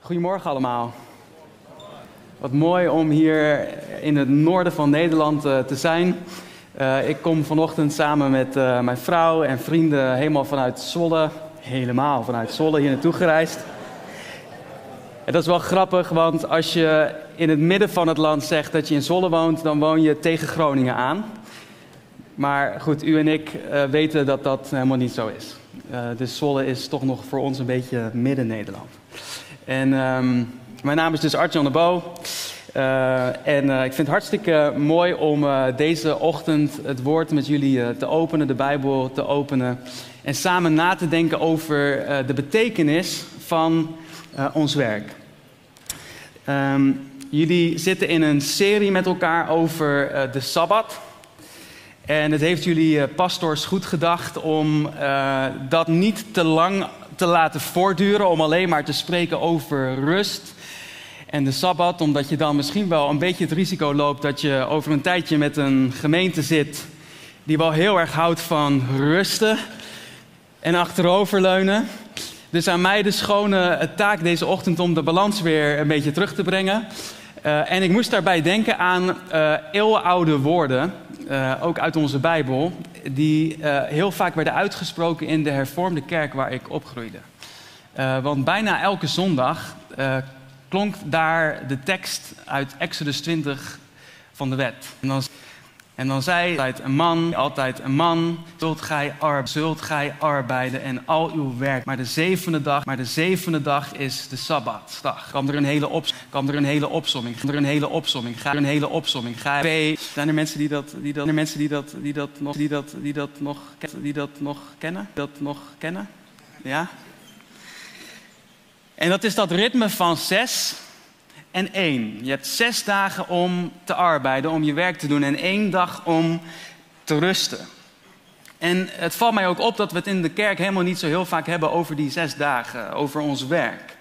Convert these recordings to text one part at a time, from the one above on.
Goedemorgen allemaal. Wat mooi om hier in het noorden van Nederland uh, te zijn. Uh, ik kom vanochtend samen met uh, mijn vrouw en vrienden helemaal vanuit Zwolle, helemaal vanuit Zwolle hier naartoe gereisd. En dat is wel grappig, want als je in het midden van het land zegt dat je in Zwolle woont, dan woon je tegen Groningen aan. Maar goed, u en ik weten dat dat helemaal niet zo is. dus Zwolle is toch nog voor ons een beetje midden-Nederland. En um, mijn naam is dus Artjan de Bo. Uh, en uh, ik vind het hartstikke mooi om uh, deze ochtend het woord met jullie te openen, de Bijbel te openen. En samen na te denken over de betekenis van ons werk. Um, jullie zitten in een serie met elkaar over de Sabbat. En het heeft jullie pastors goed gedacht om dat niet te lang te laten voortduren, om alleen maar te spreken over rust en de Sabbat, omdat je dan misschien wel een beetje het risico loopt dat je over een tijdje met een gemeente zit die wel heel erg houdt van rusten en achteroverleunen. Dus aan mij de schone taak deze ochtend om de balans weer een beetje terug te brengen. Uh, en ik moest daarbij denken aan uh, eeuwenoude woorden, uh, ook uit onze Bijbel, die heel vaak werden uitgesproken in de hervormde kerk waar ik opgroeide. want bijna elke zondag klonk daar de tekst uit Exodus 20 van de wet. En dan, en dan zei altijd een man, altijd een man, zult gij, ar, zult gij arbeiden en al uw werk. Maar de zevende dag, maar de zevende dag is de Sabbatdag. Kwam er een hele op, kwam er een hele opsomming, kwam er een hele opsomming, ga er een hele opsomming. Ga er, zijn er mensen die dat, die dat, er mensen die dat, die dat nog, die dat, die dat nog, die dat nog kennen, dat nog kennen? Ja? En dat is dat ritme van zes en één. Je hebt zes dagen om te arbeiden, om je werk te doen en één dag om te rusten. En het valt mij ook op dat we het in de kerk helemaal niet zo heel vaak hebben over die zes dagen, over ons werk.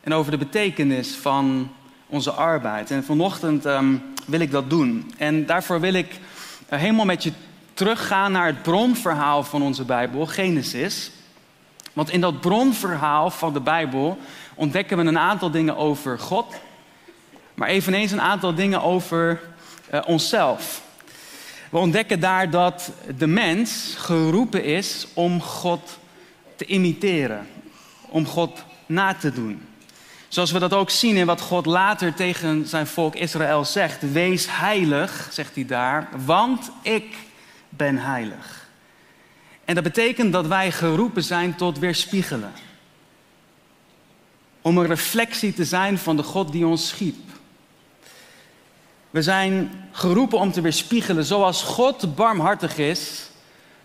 En over de betekenis van onze arbeid. En vanochtend um, wil ik dat doen. En daarvoor wil ik uh, helemaal met je teruggaan naar het bronverhaal van onze Bijbel, Genesis. Want in dat bronverhaal van de Bijbel ontdekken we een aantal dingen over God, maar eveneens een aantal dingen over uh, onszelf. We ontdekken daar dat de mens geroepen is om God te imiteren, om God na te doen. Zoals we dat ook zien in wat God later tegen zijn volk Israël zegt. Wees heilig, zegt hij daar, want ik ben heilig. En dat betekent dat wij geroepen zijn tot weerspiegelen. Om een reflectie te zijn van de God die ons schiep. We zijn geroepen om te weerspiegelen. Zoals God barmhartig is,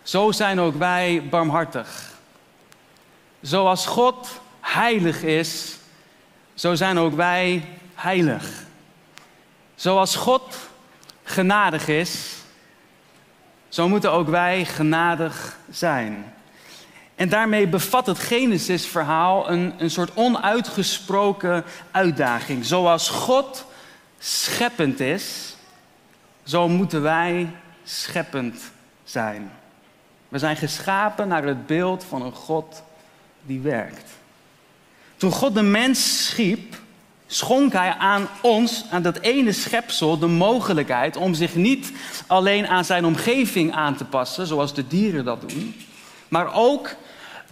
zo zijn ook wij barmhartig. Zoals God heilig is, zo zijn ook wij heilig. Zoals God genadig is, zo moeten ook wij genadig zijn. En daarmee bevat het Genesis-verhaal een, een soort onuitgesproken uitdaging. Zoals God scheppend is, zo moeten wij scheppend zijn. We zijn geschapen naar het beeld van een God die werkt. Toen God de mens schiep, schonk hij aan ons, aan dat ene schepsel, de mogelijkheid om zich niet alleen aan zijn omgeving aan te passen, zoals de dieren dat doen, maar ook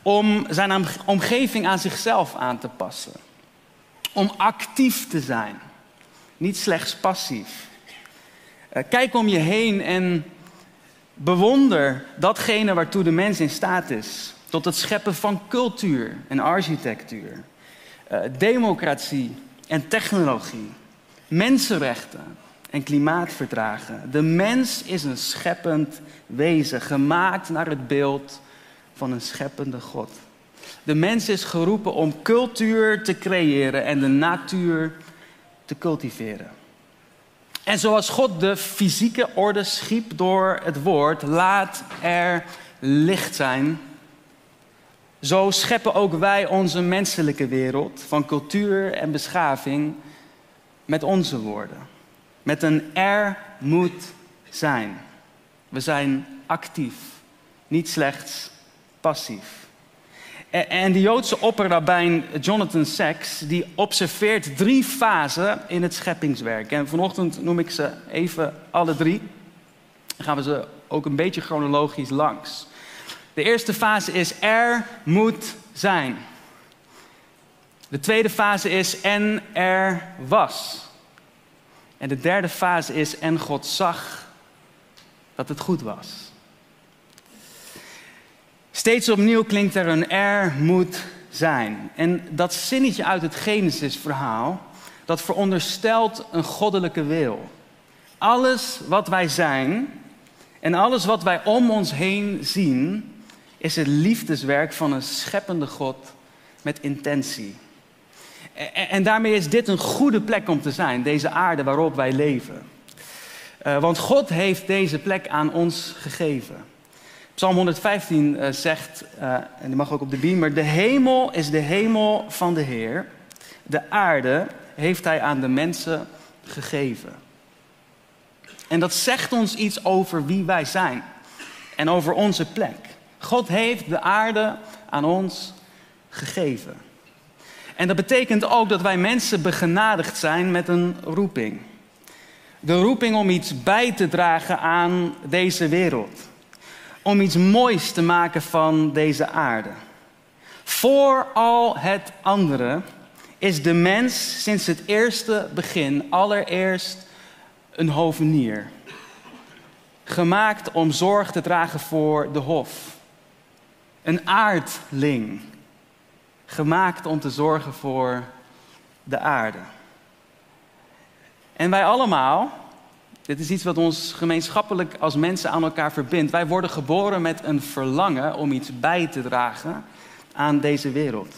om zijn omgeving aan zichzelf aan te passen. Om actief te zijn, niet slechts passief. Eh, kijk om je heen en bewonder datgene waartoe de mens in staat is. Tot het scheppen van cultuur en architectuur, eh, democratie en technologie, mensenrechten en klimaatverdragen. De mens is een scheppend wezen, gemaakt naar het beeld van een scheppende God. De mens is geroepen om cultuur te creëren en de natuur te cultiveren. En zoals God de fysieke orde schiep door het woord, laat er licht zijn, zo scheppen ook wij onze menselijke wereld van cultuur en beschaving met onze woorden. Met een er moet zijn. We zijn actief, niet slechts passief. En de Joodse opperrabijn Jonathan Sacks die observeert drie fasen in het scheppingswerk. En vanochtend noem ik ze even alle drie. Dan gaan we ze ook een beetje chronologisch langs. De eerste fase is er moet zijn. De tweede fase is en er was. En de derde fase is en God zag dat het goed was. Steeds opnieuw klinkt er een er moet zijn. En dat zinnetje uit het Genesis-verhaal, dat veronderstelt een goddelijke wil. Alles wat wij zijn en alles wat wij om ons heen zien, is het liefdeswerk van een scheppende God met intentie. En daarmee is dit een goede plek om te zijn, deze aarde waarop wij leven. Uh, want God heeft deze plek aan ons gegeven. Psalm 115 uh, eh, zegt, uh, en die mag ook op de beamer, de hemel is de hemel van de Heer. De aarde heeft hij aan de mensen gegeven. En dat zegt ons iets over wie wij zijn en over onze plek. God heeft de aarde aan ons gegeven. En dat betekent ook dat wij mensen begenadigd zijn met een roeping. De roeping om iets bij te dragen aan deze wereld. Om iets moois te maken van deze aarde. Voor al het andere is de mens sinds het eerste begin allereerst een hovenier. Gemaakt om zorg te dragen voor de hof. Een aardling gemaakt om te zorgen voor de aarde. En wij allemaal, dit is iets wat ons gemeenschappelijk als mensen aan elkaar verbindt. Wij worden geboren met een verlangen om iets bij te dragen aan deze wereld.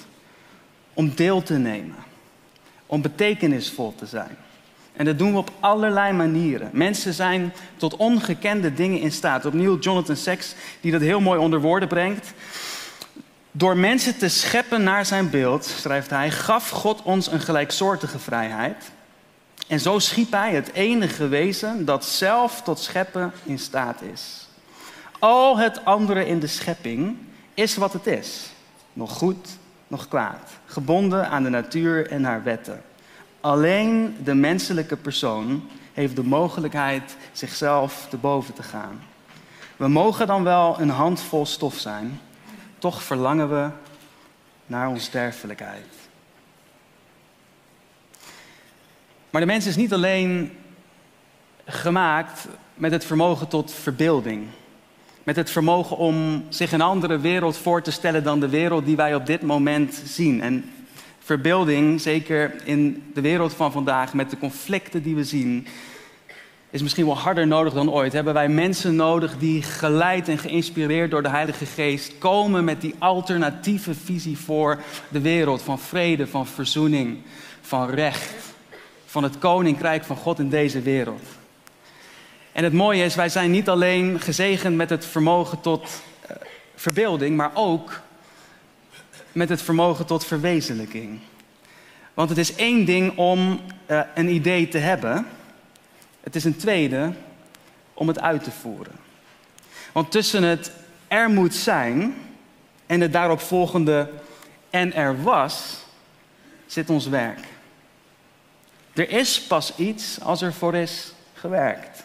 Om deel te nemen. Om betekenisvol te zijn. En dat doen we op allerlei manieren. Mensen zijn tot ongekende dingen in staat. Opnieuw Jonathan Sacks, die dat heel mooi onder woorden brengt. Door mensen te scheppen naar zijn beeld, schrijft hij, gaf God ons een gelijksoortige vrijheid. En zo schiep hij het enige wezen dat zelf tot scheppen in staat is. Al het andere in de schepping is wat het is. Nog goed, nog kwaad. Gebonden aan de natuur en haar wetten. Alleen de menselijke persoon heeft de mogelijkheid zichzelf te boven te gaan. We mogen dan wel een handvol stof zijn, toch verlangen we naar onsterfelijkheid. Maar de mens is niet alleen gemaakt met het vermogen tot verbeelding. Met het vermogen om zich een andere wereld voor te stellen dan de wereld die wij op dit moment zien. En verbeelding, zeker in de wereld van vandaag, met de conflicten die we zien, is misschien wel harder nodig dan ooit. Hebben wij mensen nodig die geleid en geïnspireerd door de Heilige Geest komen met die alternatieve visie voor de wereld van vrede, van verzoening, van recht, van het koninkrijk van God in deze wereld. En het mooie is, wij zijn niet alleen gezegend met het vermogen tot uh, verbeelding, maar ook met het vermogen tot verwezenlijking. Want het is één ding om uh, een idee te hebben. Het is een tweede om het uit te voeren. Want tussen het er moet zijn en het daarop volgende en er was, zit ons werk. Er is pas iets als er voor is gewerkt.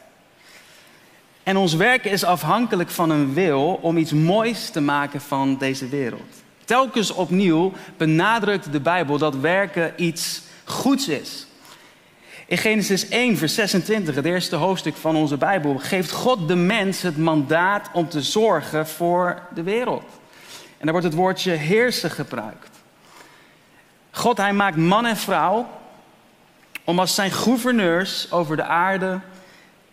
En ons werk is afhankelijk van een wil om iets moois te maken van deze wereld. Telkens opnieuw benadrukt de Bijbel dat werken iets goeds is. In Genesis 1, vers 26, het eerste hoofdstuk van onze Bijbel, geeft God de mens het mandaat om te zorgen voor de wereld. En daar wordt het woordje heersen gebruikt. God, hij maakt man en vrouw om als zijn gouverneurs over de aarde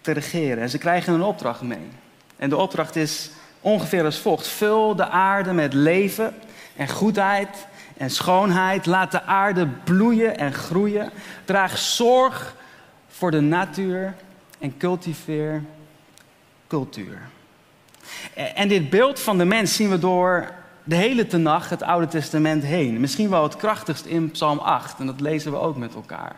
te regeren. En ze krijgen een opdracht mee. En de opdracht is ongeveer als volgt: vul de aarde met leven en goedheid en schoonheid. Laat de aarde bloeien en groeien. Draag zorg voor de natuur en cultiveer cultuur. En dit beeld van de mens zien we door de hele tenag, het Oude Testament heen. Misschien wel het krachtigst in Psalm 8, en dat lezen we ook met elkaar.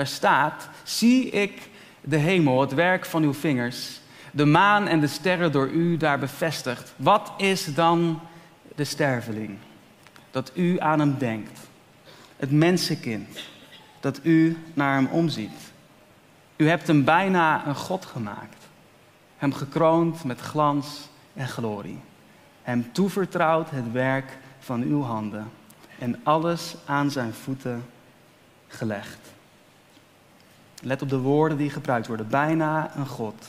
Daar staat: Zie ik de hemel, het werk van uw vingers, de maan en de sterren door u daar bevestigd. Wat is dan de sterveling? dat u aan hem denkt. Het mensenkind, dat u naar hem omziet. U hebt hem bijna een God gemaakt. Hem gekroond met glans en glorie. Hem toevertrouwd het werk van uw handen en alles aan zijn voeten gelegd. Let op de woorden die gebruikt worden. Bijna een God.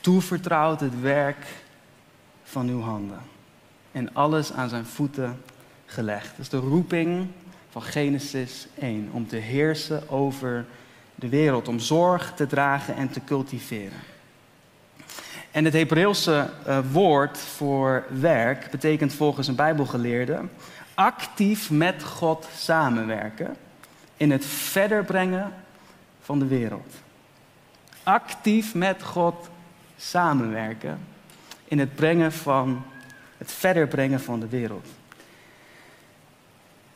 Toevertrouwd het werk van uw handen en alles aan zijn voeten gelegd. Dat is de roeping van Genesis 1 om te heersen over de wereld, om zorg te dragen en te cultiveren. En het Hebreeuwse uh, woord voor werk betekent volgens een Bijbelgeleerde actief met God samenwerken in het verder brengen van de wereld. Actief met God samenwerken in het brengen van het verder brengen van de wereld.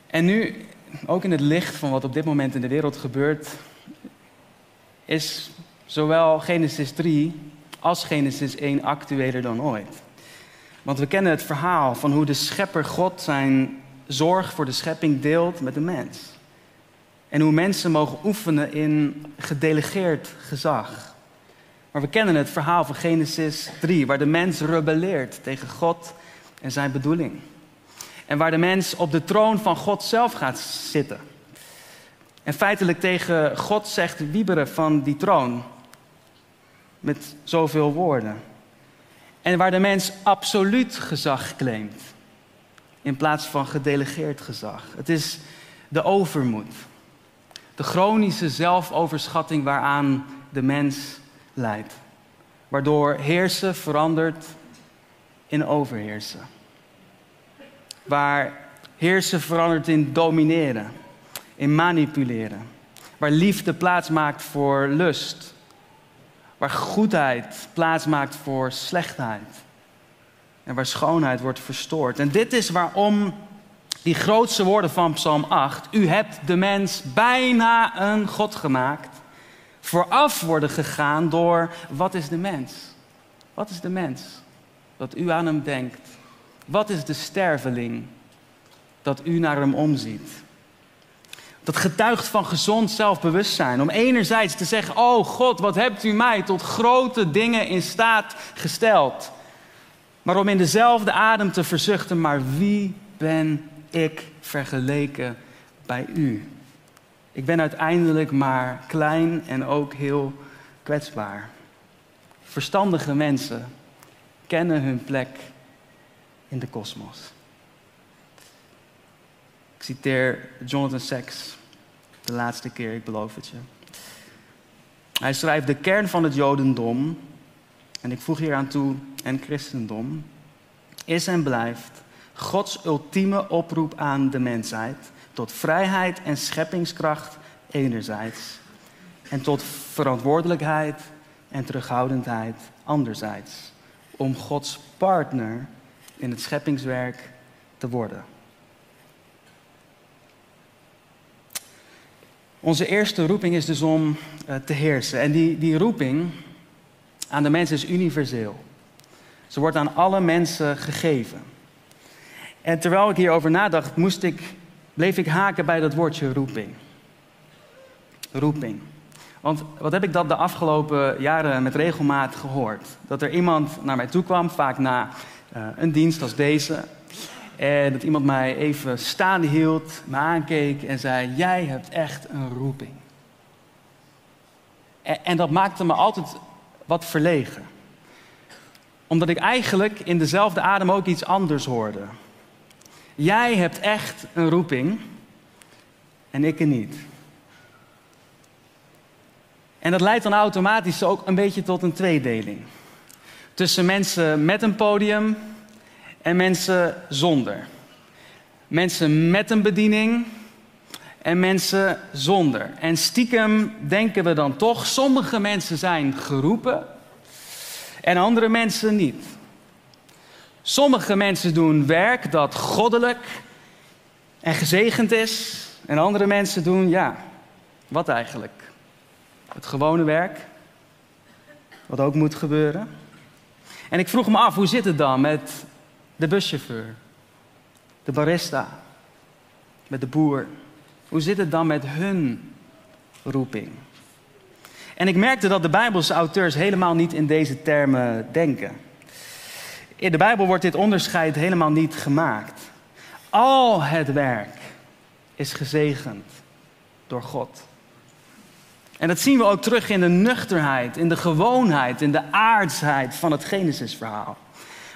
En nu, ook in het licht van wat op dit moment in de wereld gebeurt, is zowel Genesis 3 als Genesis 1 actueler dan ooit. Want we kennen het verhaal van hoe de schepper God zijn zorg voor de schepping deelt met de mens. En hoe mensen mogen oefenen in gedelegeerd gezag. Maar we kennen het verhaal van Genesis 3, waar de mens rebelleert tegen God en zijn bedoeling. En waar de mens op de troon van God zelf gaat zitten. En feitelijk tegen God zegt wieberen van die troon. Met zoveel woorden. En waar de mens absoluut gezag claimt. In plaats van gedelegeerd gezag. Het is de overmoed. De chronische zelfoverschatting waaraan de mens leidt. Waardoor heersen verandert in overheersen. Waar heersen verandert in domineren, in manipuleren. Waar liefde plaats maakt voor lust. Waar goedheid plaats maakt voor slechtheid. En waar schoonheid wordt verstoord. En dit is waarom die grootste woorden van Psalm 8. U hebt de mens bijna een God gemaakt. Vooraf worden gegaan door wat is de mens? Wat is de mens? Dat u aan hem denkt. Wat is de sterveling? Dat u naar hem omziet. Dat getuigt van gezond zelfbewustzijn. Om enerzijds te zeggen: Oh God, wat hebt u mij tot grote dingen in staat gesteld. Maar om in dezelfde adem te verzuchten: Maar wie ben ik vergeleken bij u? Ik ben uiteindelijk maar klein en ook heel kwetsbaar. Verstandige mensen kennen hun plek in de kosmos. Ik citeer Jonathan Sacks, de laatste keer, ik beloof het je. Hij schrijft: De kern van het Jodendom, en ik voeg hier aan toe, en christendom, is en blijft Gods ultieme oproep aan de mensheid tot vrijheid en scheppingskracht enerzijds, en tot verantwoordelijkheid en terughoudendheid anderzijds, om Gods partner in het scheppingswerk te worden. Onze eerste roeping is dus om uh, te heersen. En die, die roeping aan de mens is universeel. Ze wordt aan alle mensen gegeven. En terwijl ik hierover nadacht, moest ik, bleef ik haken bij dat woordje roeping. Roeping. Want wat heb ik dat de afgelopen jaren met regelmaat gehoord? Dat er iemand naar mij toe kwam, vaak na uh, een dienst als deze. En dat iemand mij even staande hield, me aankeek en zei: Jij hebt echt een roeping. En, en dat maakte me altijd wat verlegen. Omdat ik eigenlijk in dezelfde adem ook iets anders hoorde. Jij hebt echt een roeping en ik niet. En dat leidt dan automatisch ook een beetje tot een tweedeling tussen mensen met een podium en mensen zonder. Mensen met een bediening en mensen zonder. En stiekem denken we dan toch, sommige mensen zijn geroepen en andere mensen niet. Sommige mensen doen werk dat goddelijk en gezegend is. En andere mensen doen, ja, wat eigenlijk? Het gewone werk, wat ook moet gebeuren. En ik vroeg me af, hoe zit het dan met de buschauffeur? de barista, met de boer. Hoe zit het dan met hun roeping? En ik merkte dat de Bijbelse auteurs helemaal niet in deze termen denken. In de Bijbel wordt dit onderscheid helemaal niet gemaakt. Al het werk is gezegend door God. En dat zien we ook terug in de nuchterheid, in de gewoonheid, in de aardsheid van het Genesisverhaal.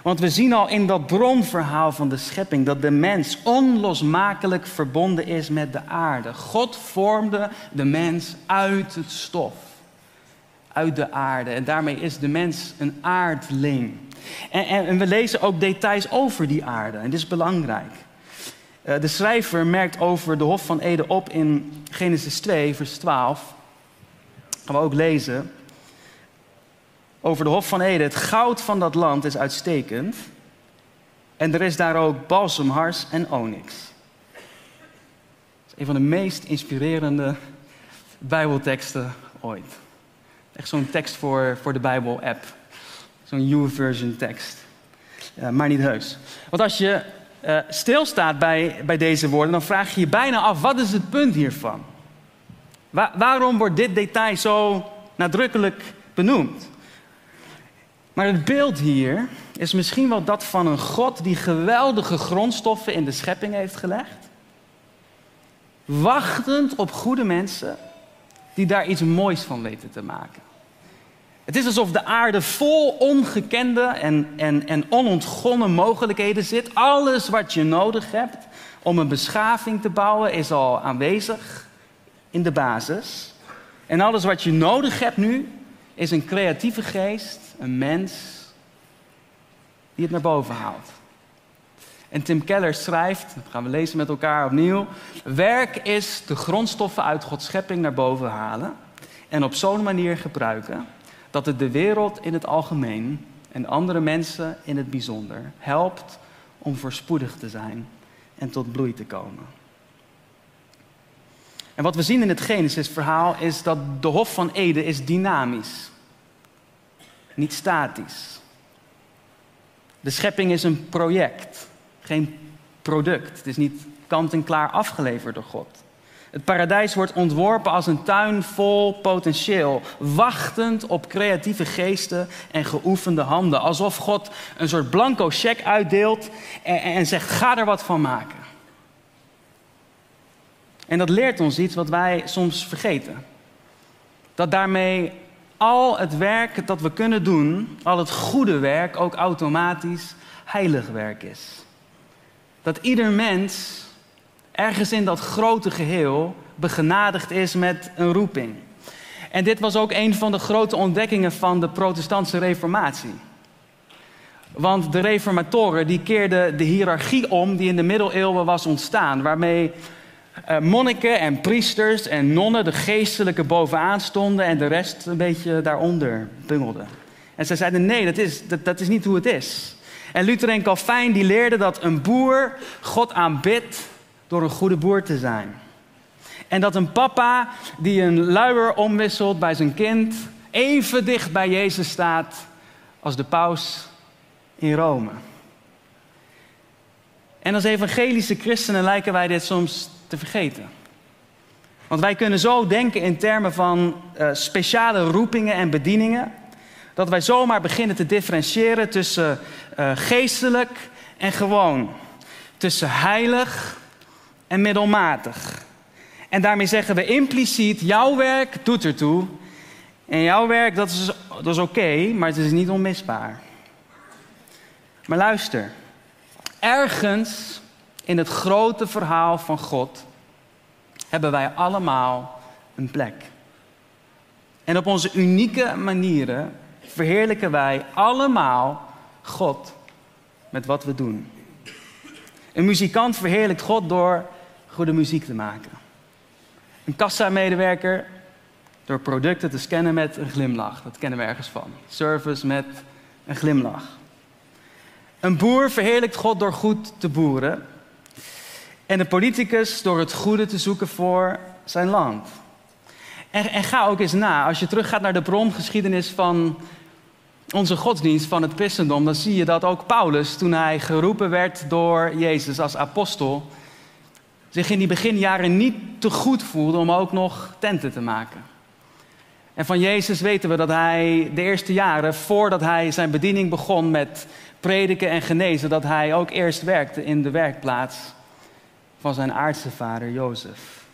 Want we zien al in dat bronverhaal van de schepping dat de mens onlosmakelijk verbonden is met de aarde. God vormde de mens uit het stof, uit de aarde. En daarmee is de mens een aardling. En, en, we lezen ook details over die aarde. En dit is belangrijk. Uh, de schrijver merkt over de Hof van Eden op in Genesis 2, vers 12. Gaan we ook lezen over de Hof van Eden. Het goud van dat land is uitstekend. En er is daar ook balsemhars en onyx. Dat is een van de meest inspirerende Bijbelteksten ooit. Echt zo'n tekst voor, voor de Bijbel-app. Zo'n YouVersion tekst. Uh, maar niet heus. Want als je uh, stilstaat bij, bij deze woorden, dan vraag je je bijna af: wat is het punt hiervan? waarom wordt dit detail zo nadrukkelijk benoemd? Maar het beeld hier is misschien wel dat van een God die geweldige grondstoffen in de schepping heeft gelegd. Wachtend op goede mensen die daar iets moois van weten te maken. Het is alsof de aarde vol ongekende en, en, en onontgonnen mogelijkheden zit. Alles wat je nodig hebt om een beschaving te bouwen is al aanwezig in de basis. En alles wat je nodig hebt nu is een creatieve geest, een mens die het naar boven haalt. En Tim Keller schrijft, dat gaan we lezen met elkaar opnieuw. Werk is de grondstoffen uit Gods schepping naar boven halen en op zo'n manier gebruiken dat het de wereld in het algemeen en andere mensen in het bijzonder helpt om voorspoedig te zijn en tot bloei te komen. En wat we zien in het Genesis-verhaal is dat de Hof van Eden is dynamisch, niet statisch. De schepping is een project, geen product. Het is niet kant-en-klaar afgeleverd door God. Het paradijs wordt ontworpen als een tuin vol potentieel, wachtend op creatieve geesten en geoefende handen. Alsof God een soort blanco cheque uitdeelt en, en zegt: ga er wat van maken. En dat leert ons iets wat wij soms vergeten. Dat daarmee al het werk dat we kunnen doen, al het goede werk, ook automatisch heilig werk is. Dat ieder mens ergens in dat grote geheel begenadigd is met een roeping. En dit was ook een van de grote ontdekkingen van de protestantse reformatie. Want de reformatoren die keerden de hiërarchie om die in de middeleeuwen was ontstaan, waarmee uh, monniken en priesters en nonnen de geestelijke bovenaan stonden en de rest een beetje daaronder bungelde. En zij zeiden nee, dat is, dat, dat is niet hoe het is. En Luther en Calvijn die leerden dat een boer God aanbidt door een goede boer te zijn. En dat een papa die een luier omwisselt bij zijn kind even dicht bij Jezus staat als de paus in Rome. En als evangelische christenen lijken wij dit soms te vergeten. Want wij kunnen zo denken in termen van uh, speciale roepingen en bedieningen, dat wij zomaar beginnen te differentiëren tussen uh, geestelijk en gewoon, tussen heilig en middelmatig. En daarmee zeggen we impliciet, jouw werk doet ertoe. En jouw werk, dat is, dat is oké, maar het is niet onmisbaar. Maar luister, ergens in het grote verhaal van God hebben wij allemaal een plek. En op onze unieke manieren verheerlijken wij allemaal God met wat we doen. Een muzikant verheerlijkt God door goede muziek te maken. Een kassamedewerker door producten te scannen met een glimlach. Dat kennen we ergens van. Service met een glimlach. Een boer verheerlijkt God door goed te boeren. En een politicus door het goede te zoeken voor zijn land. En, en ga ook eens na, als je teruggaat naar de brongeschiedenis van onze godsdienst van het christendom, dan zie je dat ook Paulus, toen hij geroepen werd door Jezus als apostel, zich in die beginjaren niet te goed voelde om ook nog tenten te maken. En van Jezus weten we dat hij de eerste jaren, voordat hij zijn bediening begon met prediken en genezen, dat hij ook eerst werkte in de werkplaats van zijn aardse vader Jozef.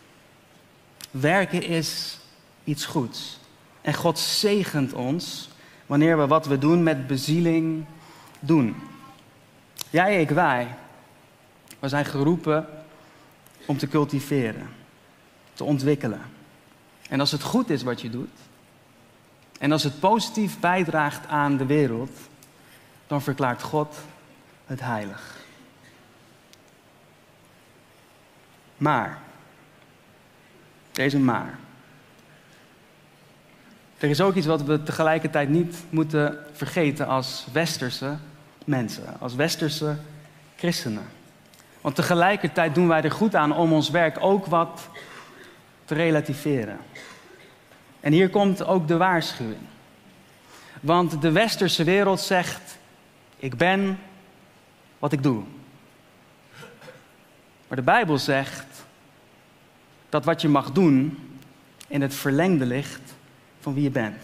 Werken is iets goeds. En God zegent ons wanneer we wat we doen met bezieling doen. Jij, ik, wij. We zijn geroepen om te cultiveren, te ontwikkelen. En als het goed is wat je doet, en als het positief bijdraagt aan de wereld, dan verklaart God het heilig. Maar, deze maar. Er is ook iets wat we tegelijkertijd niet moeten vergeten als westerse mensen, als westerse christenen. Want tegelijkertijd doen wij er goed aan om ons werk ook wat te relativeren. En hier komt ook de waarschuwing. Want de westerse wereld zegt: Ik ben wat ik doe. Maar de Bijbel zegt dat wat je mag doen in het verlengde ligt van wie je bent.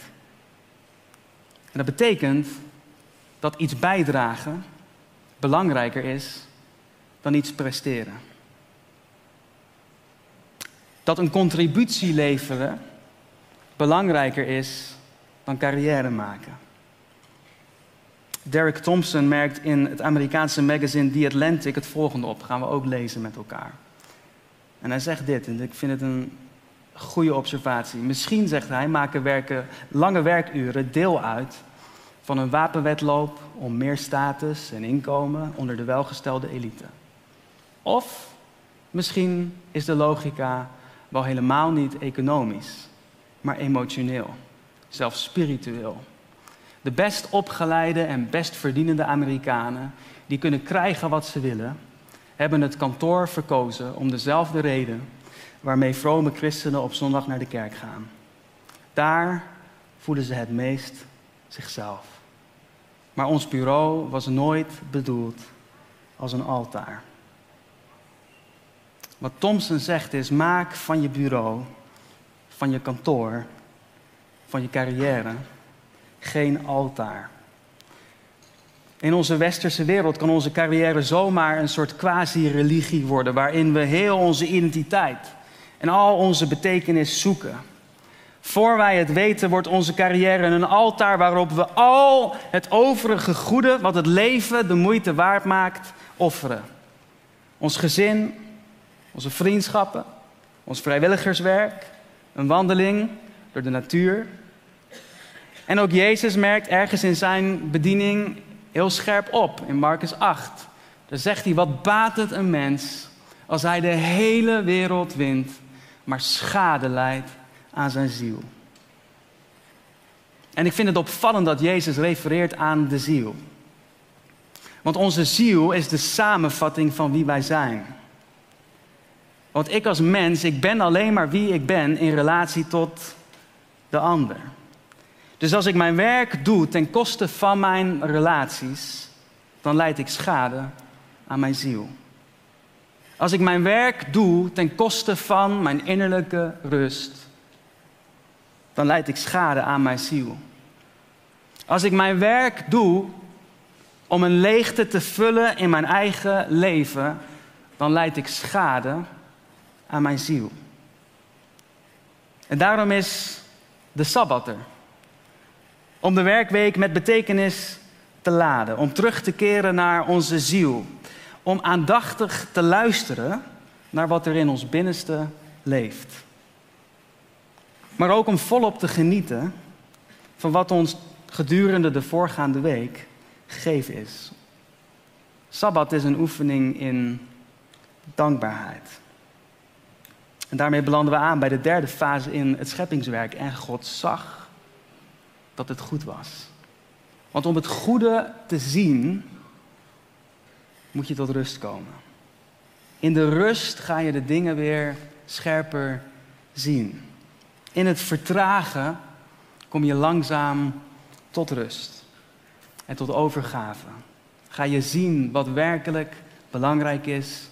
En dat betekent dat iets bijdragen belangrijker is dan iets presteren. Dat een contributie leveren belangrijker is dan carrière maken. Derek Thompson merkt in het Amerikaanse magazine The Atlantic het volgende op. gaan we ook lezen met elkaar. En hij zegt dit, en ik vind het een goede observatie. Misschien, zegt hij, maken werken, lange werkuren deel uit van een wapenwetloop om meer status en inkomen onder de welgestelde elite. Of misschien is de logica wel helemaal niet economisch, maar emotioneel, zelfs spiritueel. De best opgeleide en best verdienende Amerikanen, die kunnen krijgen wat ze willen, hebben het kantoor verkozen om dezelfde reden waarmee vrome christenen op zondag naar de kerk gaan. Daar voelen ze het meest zichzelf. Maar ons bureau was nooit bedoeld als een altaar. Wat Thompson zegt is: maak van je bureau, van je kantoor, van je carrière geen altaar. In onze westerse wereld kan onze carrière zomaar een soort quasi-religie worden, waarin we heel onze identiteit en al onze betekenis zoeken. Voor wij het weten, wordt onze carrière een altaar waarop we al het overige goede, wat het leven de moeite waard maakt, offeren. Ons gezin, onze vriendschappen, ons vrijwilligerswerk, een wandeling door de natuur. En ook Jezus merkt ergens in zijn bediening heel scherp op in Marcus 8. Daar zegt hij: Wat baat het een mens als hij de hele wereld wint, maar schade leidt aan zijn ziel? En ik vind het opvallend dat Jezus refereert aan de ziel. Want onze ziel is de samenvatting van wie wij zijn. Want ik als mens, ik ben alleen maar wie ik ben in relatie tot de ander. Dus als ik mijn werk doe ten koste van mijn relaties, dan leid ik schade aan mijn ziel. Als ik mijn werk doe ten koste van mijn innerlijke rust, dan leid ik schade aan mijn ziel. Als ik mijn werk doe om een leegte te vullen in mijn eigen leven, dan leid ik schade aan mijn ziel. En daarom is de Sabbat er. Om de werkweek met betekenis te laden. Om terug te keren naar onze ziel. Om aandachtig te luisteren naar wat er in ons binnenste leeft. Maar ook om volop te genieten van wat ons gedurende de voorgaande week gegeven is. Sabbat is een oefening in dankbaarheid. En daarmee belanden we aan bij de derde fase in het scheppingswerk. En God zag dat het goed was. Want om het goede te zien, moet je tot rust komen. In de rust ga je de dingen weer scherper zien. In het vertragen kom je langzaam tot rust. en tot overgave. Ga je zien wat werkelijk belangrijk is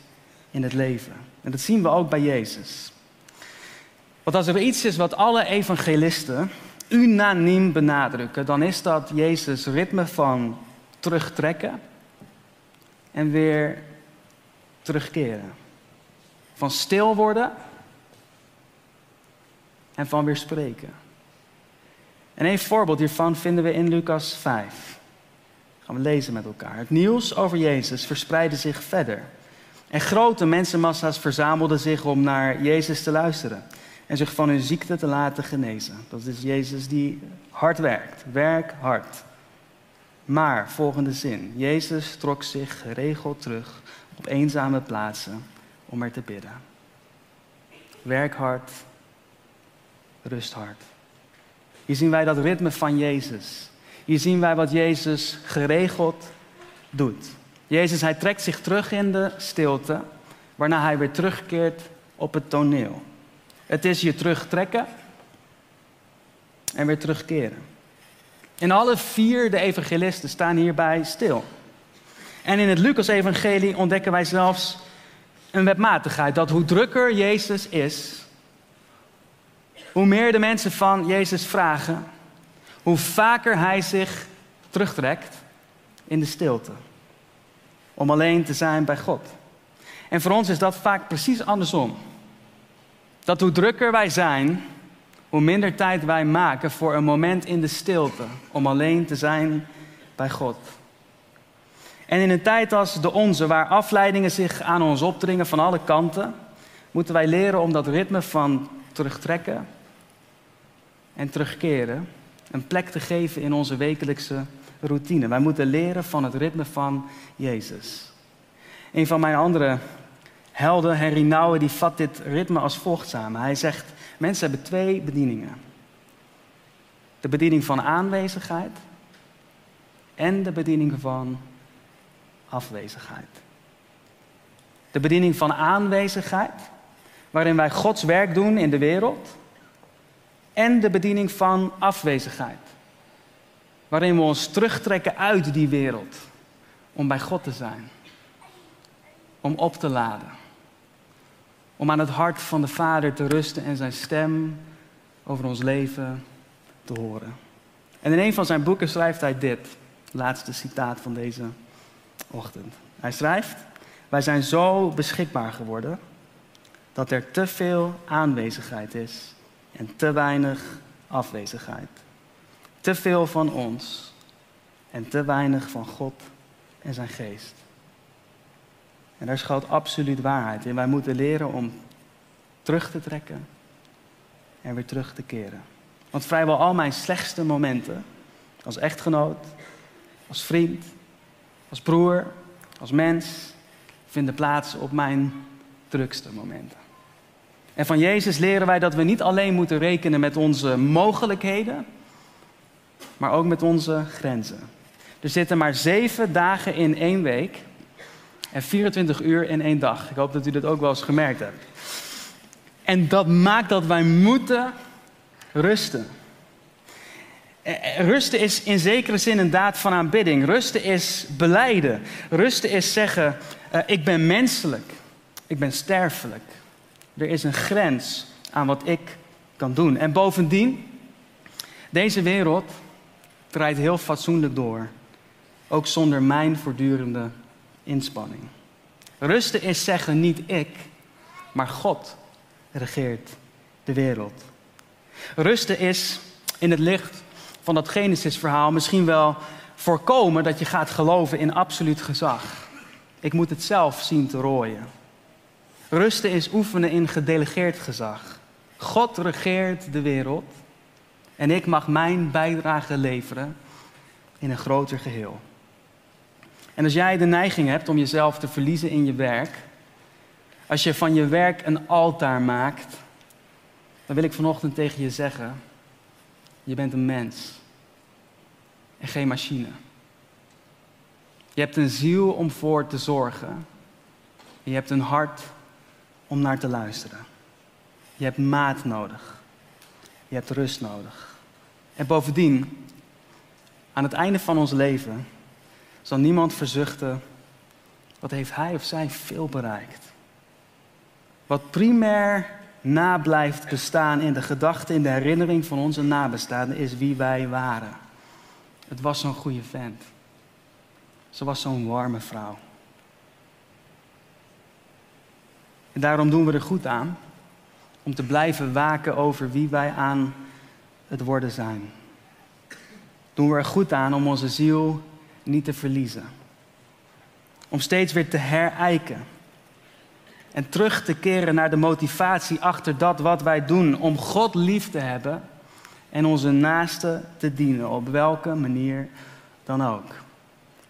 in het leven. En dat zien we ook bij Jezus. Want als er iets is wat alle evangelisten unaniem benadrukken, dan is dat Jezus' ritme van terugtrekken en weer terugkeren. Van stil worden en van weer spreken. En een voorbeeld hiervan vinden we in Lucas 5. Gaan we lezen met elkaar. Het nieuws over Jezus verspreidde zich verder. En grote mensenmassa's verzamelden zich om naar Jezus te luisteren en zich van hun ziekte te laten genezen. Dat is Jezus die hard werkt. Werk hard. Maar, volgende zin. Jezus trok zich geregeld terug op eenzame plaatsen om er te bidden. Werk hard, rust hard. Hier zien wij dat ritme van Jezus. Hier zien wij wat Jezus geregeld doet. Jezus, hij trekt zich terug in de stilte, waarna hij weer terugkeert op het toneel. Het is je terugtrekken en weer terugkeren. En alle vier de evangelisten staan hierbij stil. En in het Lucas-evangelie ontdekken wij zelfs een wetmatigheid. Dat hoe drukker Jezus is, hoe meer de mensen van Jezus vragen, hoe vaker hij zich terugtrekt in de stilte. Om alleen te zijn bij God. En voor ons is dat vaak precies andersom. Dat hoe drukker wij zijn, hoe minder tijd wij maken voor een moment in de stilte om alleen te zijn bij God. En in een tijd als de onze, waar afleidingen zich aan ons opdringen van alle kanten, moeten wij leren om dat ritme van terugtrekken en terugkeren een plek te geven in onze wekelijkse routine. Wij moeten leren van het ritme van Jezus. Een van mijn andere helden, Henry Nouwen, die vat dit ritme als volgt samen. Hij zegt, mensen hebben twee bedieningen. De bediening van aanwezigheid en de bediening van afwezigheid. De bediening van aanwezigheid, waarin wij Gods werk doen in de wereld. En de bediening van afwezigheid, waarin we ons terugtrekken uit die wereld om bij God te zijn. Om op te laden. Om aan het hart van de Vader te rusten en zijn stem over ons leven te horen. En in een van zijn boeken schrijft hij dit, laatste citaat van deze ochtend. Hij schrijft: Wij zijn zo beschikbaar geworden dat er te veel aanwezigheid is en te weinig afwezigheid. Te veel van ons en te weinig van God en zijn geest. En daar schuilt absoluut waarheid in. Wij moeten leren om terug te trekken en weer terug te keren. Want vrijwel al mijn slechtste momenten, als echtgenoot, als vriend, als broer, als mens, vinden plaats op mijn drukste momenten. En van Jezus leren wij dat we niet alleen moeten rekenen met onze mogelijkheden, maar ook met onze grenzen. Er zitten maar zeven dagen in één week en 24 uur in één dag. Ik hoop dat u dat ook wel eens gemerkt hebt. En dat maakt dat wij moeten rusten. Eh, eh, rusten is in zekere zin een daad van aanbidding. Rusten is beleiden. Rusten is zeggen: uh, ik ben menselijk, ik ben sterfelijk. Er is een grens aan wat ik kan doen. En bovendien, deze wereld draait heel fatsoenlijk door. Ook zonder mijn voortdurende inspanning. Rusten is zeggen niet ik, maar God regeert de wereld. Rusten is in het licht van dat Genesis-verhaal misschien wel voorkomen dat je gaat geloven in absoluut gezag. Ik moet het zelf zien te rooien. Rusten is oefenen in gedelegeerd gezag. God regeert de wereld en ik mag mijn bijdrage leveren in een groter geheel. En als jij de neiging hebt om jezelf te verliezen in je werk, als je van je werk een altaar maakt, dan wil ik vanochtend tegen je zeggen: je bent een mens en geen machine. Je hebt een ziel om voor te zorgen. je hebt een hart om naar te luisteren. Je hebt maat nodig. Je hebt rust nodig. En bovendien, Aan het einde van ons leven zal niemand verzuchten, wat heeft hij of zij veel bereikt. Wat primair na blijft bestaan in de gedachte, in de herinnering van onze nabestaanden, is wie wij waren. Het was zo'n goede vent. Ze was zo'n warme vrouw. En daarom doen we er goed aan om te blijven waken over wie wij aan het worden zijn. Doen we er goed aan om onze ziel niet te verliezen. Om steeds weer te herijken. En terug te keren naar de motivatie achter dat wat wij doen. Om God lief te hebben en onze naaste te dienen. Op welke manier dan ook.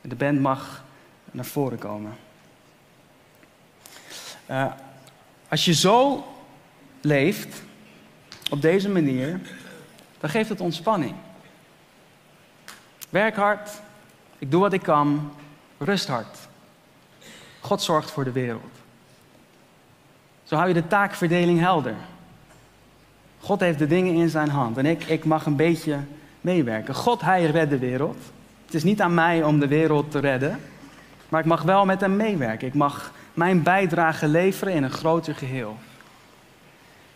De band mag naar voren komen. Uh, als je zo leeft, op deze manier, dan geeft het ontspanning. Werk hard, ik doe wat ik kan, rust hard. God zorgt voor de wereld. Zo hou je de taakverdeling helder. God heeft de dingen in zijn hand en ik, ik mag een beetje meewerken. God, hij redt de wereld. Het is niet aan mij om de wereld te redden, maar ik mag wel met hem meewerken. Ik mag mijn bijdrage leveren in een groter geheel.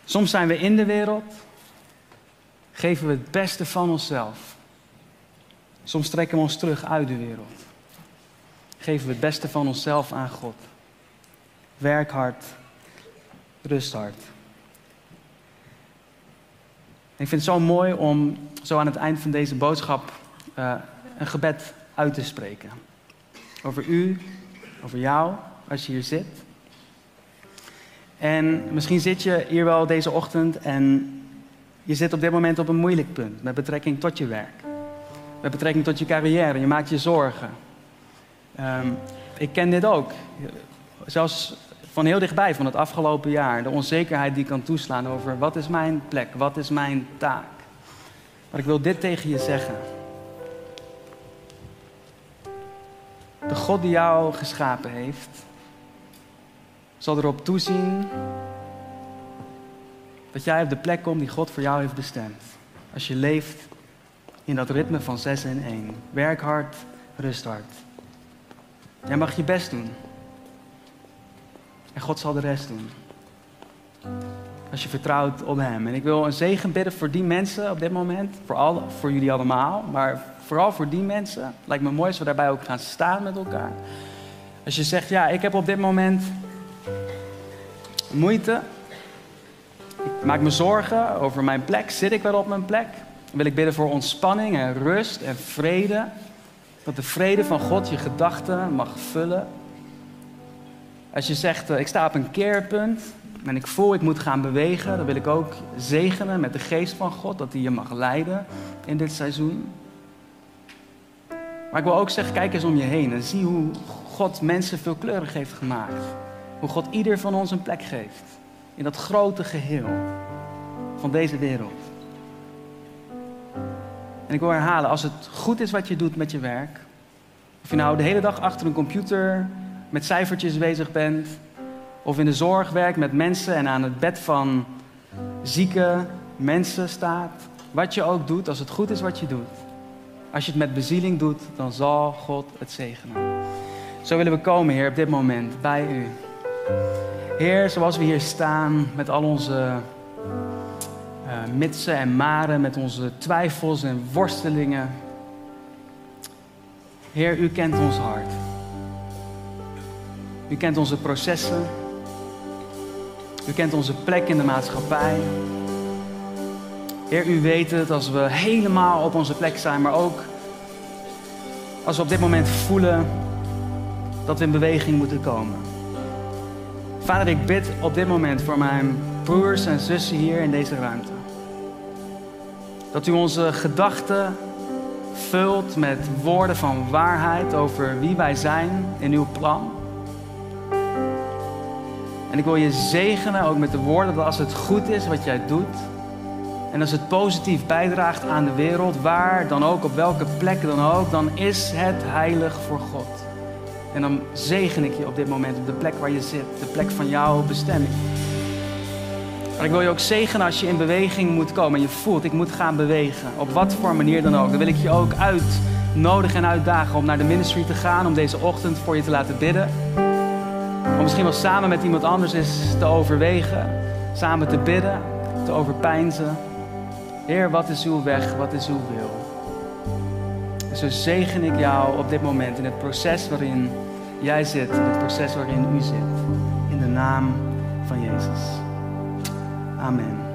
Soms zijn we in de wereld, geven we het beste van onszelf. Soms trekken we ons terug uit de wereld. Geven we het beste van onszelf aan God. Werk hard, rust hard. Ik vind het zo mooi om zo aan het eind van deze boodschap uh, een gebed uit te spreken. Over u, over jou, als je hier zit. En misschien zit je hier wel deze ochtend en je zit op dit moment op een moeilijk punt met betrekking tot je werk. Met betrekking tot je carrière. Je maakt je zorgen. Um, ik ken dit ook. Zelfs van heel dichtbij, van het afgelopen jaar. De onzekerheid die kan toeslaan over wat is mijn plek, wat is mijn taak. Maar ik wil dit tegen je zeggen. De God die jou geschapen heeft, zal erop toezien dat jij op de plek komt die God voor jou heeft bestemd. Als je leeft in dat ritme van 6 in 1. Werk hard, rust hard. Jij mag je best doen. En God zal de rest doen. Als je vertrouwt op Hem. En ik wil een zegen bidden voor die mensen op dit moment. Voor, al, voor jullie allemaal. Maar vooral voor die mensen. Lijkt me mooi als we daarbij ook gaan staan met elkaar. Als je zegt, ja, ik heb op dit moment moeite. Ik maak me zorgen over mijn plek. Zit ik wel op mijn plek? Wil ik bidden voor ontspanning en rust en vrede. Dat de vrede van God je gedachten mag vullen. Als je zegt, eh, ik sta op een keerpunt en ik voel ik moet gaan bewegen, dan wil ik ook zegenen met de geest van God, dat hij je mag leiden in dit seizoen. Maar ik wil ook zeggen, kijk eens om je heen en zie hoe God mensen veelkleurig heeft gemaakt. Hoe God ieder van ons een plek geeft in dat grote geheel van deze wereld. En ik wil herhalen, als het goed is wat je doet met je werk, of je nou de hele dag achter een computer met cijfertjes bezig bent, of in de zorg werkt met mensen en aan het bed van zieke mensen staat, wat je ook doet, als het goed is wat je doet, als je het met bezieling doet, dan zal God het zegenen. Zo willen we komen, Heer, op dit moment bij u. Heer, zoals we hier staan met al onze uh, mitsen en maren, met onze twijfels en worstelingen. Heer, u kent ons hart. U kent onze processen. U kent onze plek in de maatschappij. Heer, u weet het als we helemaal op onze plek zijn, maar ook als we op dit moment voelen dat we in beweging moeten komen. Vader, ik bid op dit moment voor mijn broers en zussen hier in deze ruimte. Dat u onze gedachten vult met woorden van waarheid over wie wij zijn in uw plan. En ik wil je zegenen ook met de woorden dat als het goed is wat jij doet, en als het positief bijdraagt aan de wereld, waar dan ook, op welke plek dan ook, dan is het heilig voor God. En dan zegen ik je op dit moment op de plek waar je zit, de plek van jouw bestemming. Maar ik wil je ook zegenen als je in beweging moet komen en je voelt, ik moet gaan bewegen, op wat voor manier dan ook. Dan wil ik je ook uit nodigen en uitdagen om naar de ministry te gaan, om deze ochtend voor je te laten bidden. Om misschien wel samen met iemand anders eens te overwegen, samen te bidden, te overpeinzen. Heer, wat is uw weg, wat is uw wil? En zo zegen ik jou op dit moment in het proces waarin jij zit, in het proces waarin u zit. In de naam van Jezus. Amen.